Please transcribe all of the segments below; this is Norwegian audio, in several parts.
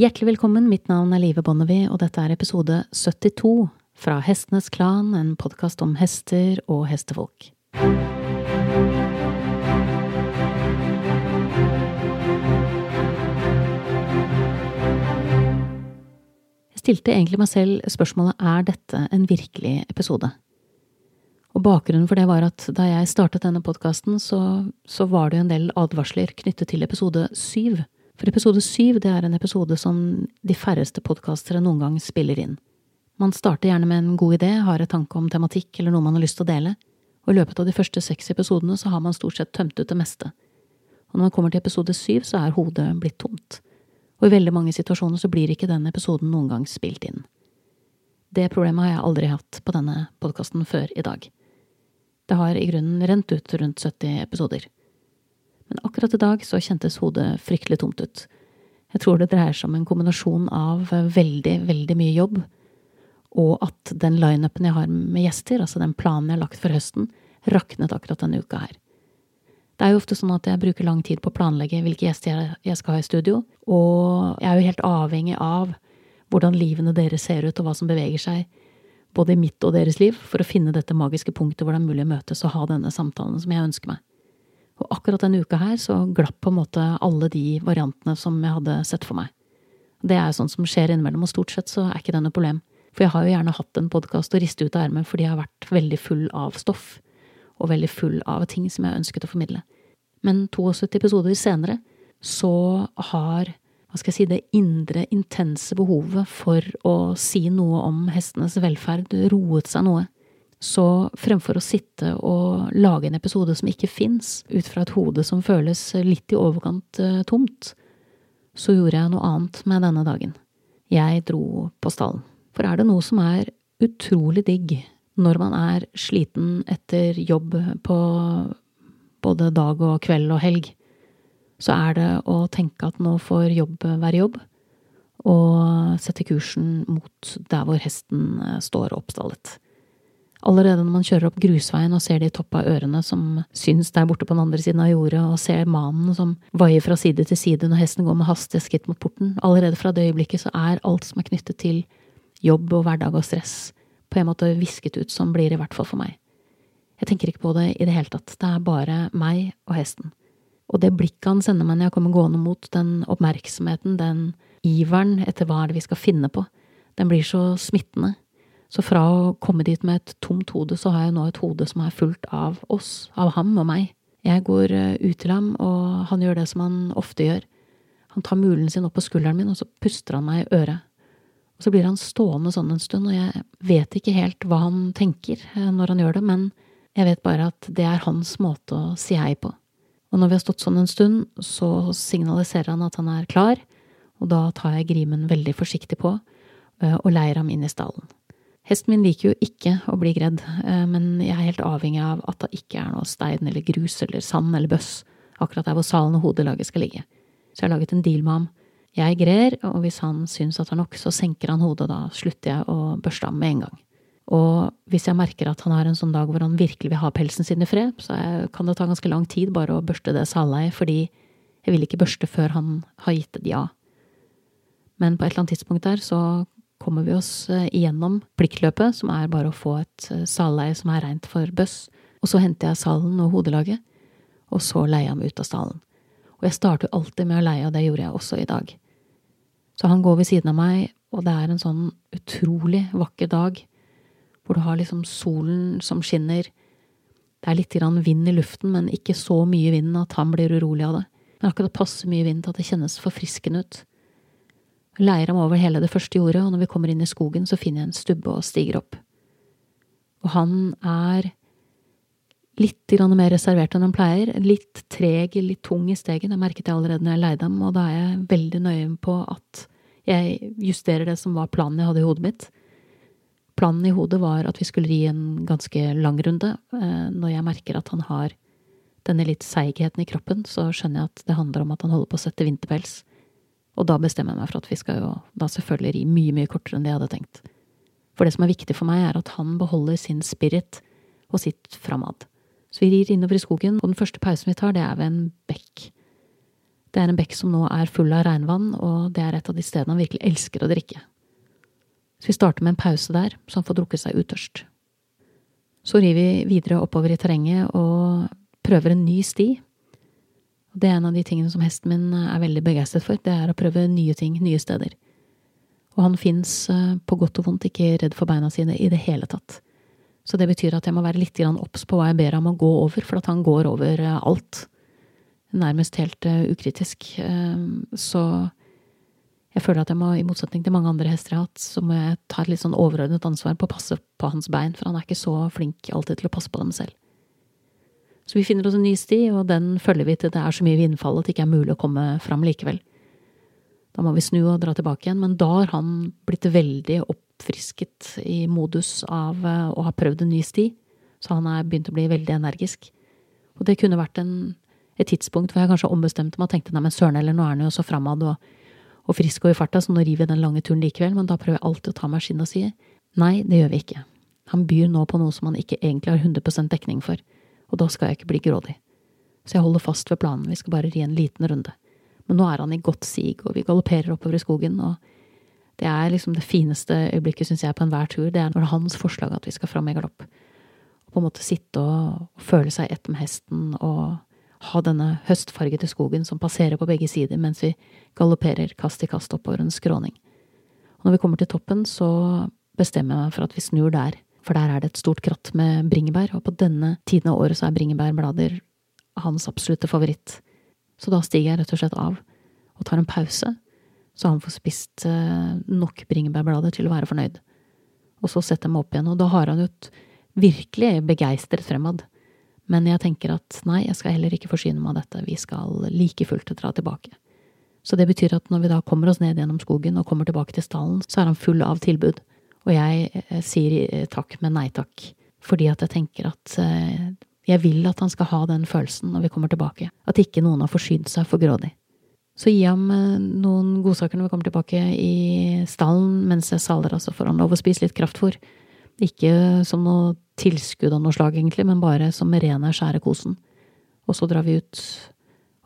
Hjertelig velkommen, mitt navn er Live Bonnevie, og dette er episode 72 fra Hestenes Klan, en podkast om hester og hestefolk. Jeg stilte egentlig meg selv spørsmålet er dette en virkelig episode? Og bakgrunnen for det var at da jeg startet denne podkasten, så, så, var det jo en del advarsler knyttet til episode syv. For episode syv, det er en episode som de færreste podkastere noen gang spiller inn. Man starter gjerne med en god idé, har et tanke om tematikk eller noe man har lyst til å dele, og i løpet av de første seks episodene så har man stort sett tømt ut det meste. Og når man kommer til episode syv, så er hodet blitt tomt. Og i veldig mange situasjoner så blir ikke den episoden noen gang spilt inn. Det problemet har jeg aldri hatt på denne podkasten før i dag. Det har i grunnen rent ut rundt 70 episoder. Men akkurat i dag så kjentes hodet fryktelig tomt ut. Jeg tror det dreier seg om en kombinasjon av veldig, veldig mye jobb, og at den lineupen jeg har med gjester, altså den planen jeg har lagt for høsten, raknet akkurat denne uka her. Det er jo ofte sånn at jeg bruker lang tid på å planlegge hvilke gjester jeg skal ha i studio, og jeg er jo helt avhengig av hvordan livene deres ser ut og hva som beveger seg både i mitt og deres liv, for å finne dette magiske punktet hvor det er mulig å møtes og ha denne samtalen som jeg ønsker meg. Og akkurat denne uka her så glapp på en måte alle de variantene som jeg hadde sett for meg. Det er jo sånt som skjer innimellom, og stort sett så er ikke det noe problem. For jeg har jo gjerne hatt en podkast å riste ut av ermet fordi jeg har vært veldig full av stoff, og veldig full av ting som jeg ønsket å formidle. Men 72 episoder senere så har hva skal jeg si, det indre, intense behovet for å si noe om hestenes velferd roet seg noe. Så fremfor å sitte og lage en episode som ikke fins, ut fra et hode som føles litt i overkant uh, tomt, så gjorde jeg noe annet med denne dagen. Jeg dro på stallen. For er det noe som er utrolig digg når man er sliten etter jobb på både dag og kveld og helg, så er det å tenke at nå får jobb være jobb, og sette kursen mot der hvor hesten eh, står oppstallet. Allerede når man kjører opp grusveien og ser de toppa ørene som syns der borte på den andre siden av jordet, og ser mannen som vaier fra side til side når hesten går med hastige skritt mot porten, allerede fra det øyeblikket så er alt som er knyttet til jobb og hverdag og stress, på en måte visket ut som blir i hvert fall for meg. Jeg tenker ikke på det i det hele tatt, det er bare meg og hesten. Og det blikket han sender meg når jeg kommer gående mot, den oppmerksomheten, den iveren etter hva er det vi skal finne på, den blir så smittende. Så fra å komme dit med et tomt hode, så har jeg nå et hode som er fullt av oss, av ham og meg. Jeg går eh, ut til ham, og han gjør det som han ofte gjør. Han tar mulen sin opp på skulderen min, og så puster han meg i øret. Og så blir han stående sånn en stund, og jeg vet ikke helt hva han tenker eh, når han gjør det, men jeg vet bare at det er hans måte å si hei på. Og når vi har stått sånn en stund, så signaliserer han at han er klar, og da tar jeg grimen veldig forsiktig på eh, og leier ham inn i stallen. Hesten min liker jo ikke å bli gredd, eh, men jeg er helt avhengig av at det ikke er noe stein eller grus eller sand eller bøss akkurat der hvor salen og hodelaget skal ligge. Så jeg har laget en deal med ham. Jeg grer, og hvis han syns at det er nok, så senker han hodet, og da slutter jeg å børste ham med en gang. Og hvis jeg merker at han har en sånn dag hvor han virkelig vil ha pelsen sin i fred, så kan det ta ganske lang tid bare å børste det saleiet, fordi jeg vil ikke børste før han har gitt et ja. Men på et eller annet tidspunkt der så kommer vi oss eh, igjennom pliktløpet, som er bare å få et eh, salleie som er rent for bøss, og så henter jeg salen og hodelaget, og så leier jeg ham ut av stallen. Og jeg starter alltid med å leie, og det gjorde jeg også i dag. Så han går ved siden av meg, og det er en sånn utrolig vakker dag hvor du har liksom solen som skinner. Det er litt vind i luften, men ikke så mye vind at han blir urolig av det. Men akkurat passe mye vind til at det kjennes forfriskende ut. Leier ham over hele det første jordet, og når vi kommer inn i skogen, så finner jeg en stubbe og stiger opp. Og han er litt mer reservert enn han pleier, litt treg, litt tung i stegen, det merket jeg allerede når jeg leide ham, og da er jeg veldig nøye på at jeg justerer det som var planen jeg hadde i hodet mitt. Planen i hodet var at vi skulle ri en ganske lang runde. Eh, når jeg merker at han har denne litt seigheten i kroppen, så skjønner jeg at det handler om at han holder på å sette vinterpels. Og da bestemmer jeg meg for at vi skal jo da selvfølgelig ri mye, mye kortere enn det jeg hadde tenkt. For det som er viktig for meg, er at han beholder sin spirit og sitt framad. Så vi rir innover i skogen, og den første pausen vi tar, det er ved en bekk. Det er en bekk som nå er full av regnvann, og det er et av de stedene han virkelig elsker å drikke. Så vi starter med en pause der, så han får drukket seg utørst. Så rir vi videre oppover i terrenget og prøver en ny sti. Det er en av de tingene som hesten min er veldig begeistret for, det er å prøve nye ting, nye steder. Og han fins eh, på godt og vondt ikke redd for beina sine i det hele tatt. Så det betyr at jeg må være litt obs på hva jeg ber ham å gå over, for at han går over eh, alt nærmest helt ukritisk. Så jeg føler at jeg må, i motsetning til mange andre hester jeg har hatt, så må jeg ta et litt sånn overordnet ansvar på å passe på hans bein, for han er ikke så flink alltid til å passe på dem selv. Så vi finner oss en ny sti, og den følger vi til det er så mye vindfall at det ikke er mulig å komme fram likevel. Da må vi snu og dra tilbake igjen, men da har han blitt veldig oppfrisket i modus av uh, å ha prøvd en ny sti, så han er begynt å bli veldig energisk. Og det kunne vært en et tidspunkt hvor jeg kanskje ombestemte meg og tenkte nei, men søren eller nå er han jo så framad og, og, frisk og i farta, så nå river vi den lange turen likevel, men da prøver jeg alltid å ta meg skinn og si nei, det gjør vi ikke. Han byr nå på noe som han ikke egentlig har 100% dekning for, og da skal jeg ikke bli grådig. Så jeg holder fast ved planen, vi skal bare ri en liten runde. Men nå er han i godt sig, og vi galopperer oppover i skogen, og det er liksom det fineste øyeblikket, syns jeg, på enhver tur, det er når det er hans forslag at vi skal fram i galopp. Og på en måte sitte og, og føle seg ett med hesten og ha denne høstfargete skogen som passerer på begge sider mens vi galopperer kast i kast oppover en skråning. Og når vi kommer til toppen, så bestemmer jeg meg for at vi snur der, for der er det et stort kratt med bringebær, og på denne tiden av året så er bringebærblader hans absolutte favoritt. Så da stiger jeg rett og slett av og tar en pause, så han får spist eh, nok bringebærblader til å være fornøyd. Og så setter jeg meg opp igjen, og da har han jo virkelig begeistret fremad. Men jeg tenker at nei, jeg skal heller ikke forsyne meg av dette, vi skal like fullt dra tilbake. Så det betyr at når vi da kommer oss ned gjennom skogen og kommer tilbake til stallen, så er han full av tilbud, og jeg eh, sier eh, takk, men nei takk, fordi at jeg tenker at eh, jeg vil at han skal ha den følelsen når vi kommer tilbake, at ikke noen har forsynt seg for grådig. Så gi ham noen godsaker når vi kommer tilbake i stallen mens jeg saler, altså får lov å spise litt kraftfôr. Ikke som noe tilskudd av noe slag, egentlig, men bare som rene, skjære kosen. Og så drar vi ut,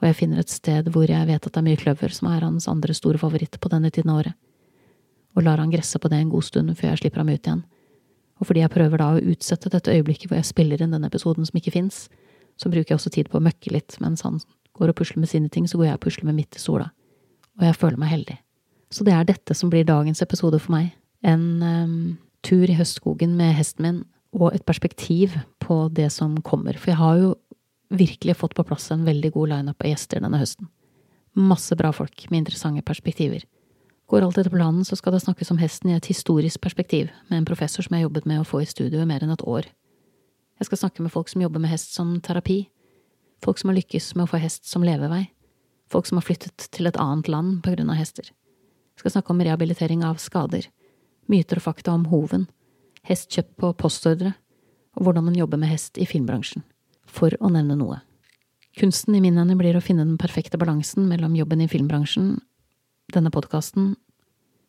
og jeg finner et sted hvor jeg vet at det er mye kløver, som er hans andre store favoritt på denne tiden av året, og lar han gresse på det en god stund før jeg slipper ham ut igjen. Og fordi jeg prøver da å utsette dette øyeblikket hvor jeg spiller inn denne episoden som ikke fins, så bruker jeg også tid på å møkke litt mens han går og pusler med sine ting, så går jeg og pusler med mitt i sola. Og jeg føler meg heldig. Så det er dette som blir dagens episode for meg. En um, tur i høstskogen med hesten min og et perspektiv på det som kommer. For jeg har jo virkelig fått på plass en veldig god lineup av gjester denne høsten. Masse bra folk med interessante perspektiver. Går alt etter planen, så skal det snakkes om hesten i et historisk perspektiv, med en professor som jeg jobbet med å få i studio i mer enn et år. Jeg skal snakke med folk som jobber med hest som terapi, folk som har lykkes med å få hest som levevei, folk som har flyttet til et annet land på grunn av hester. Jeg skal snakke om rehabilitering av skader, myter og fakta om hoven, hest kjøpt på postordre, og hvordan man jobber med hest i filmbransjen, for å nevne noe. Kunsten i min ende blir å finne den perfekte balansen mellom jobben i filmbransjen, denne podkasten,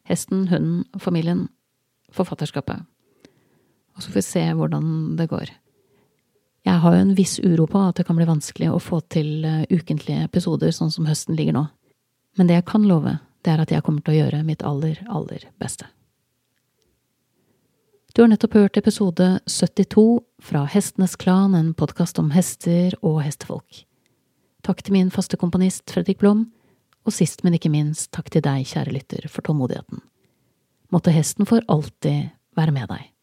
hesten, hunden, familien, forfatterskapet. Og så får vi se hvordan det går. Jeg har jo en viss uro på at det kan bli vanskelig å få til eh, ukentlige episoder sånn som høsten ligger nå, men det jeg kan love, det er at jeg kommer til å gjøre mitt aller, aller beste. Du har nettopp hørt episode 72 fra Hestenes Klan, en podkast om hester og hestefolk. Takk til min faste komponist Fredrik Blom, og sist, men ikke minst, takk til deg, kjære lytter, for tålmodigheten. Måtte hesten for alltid være med deg.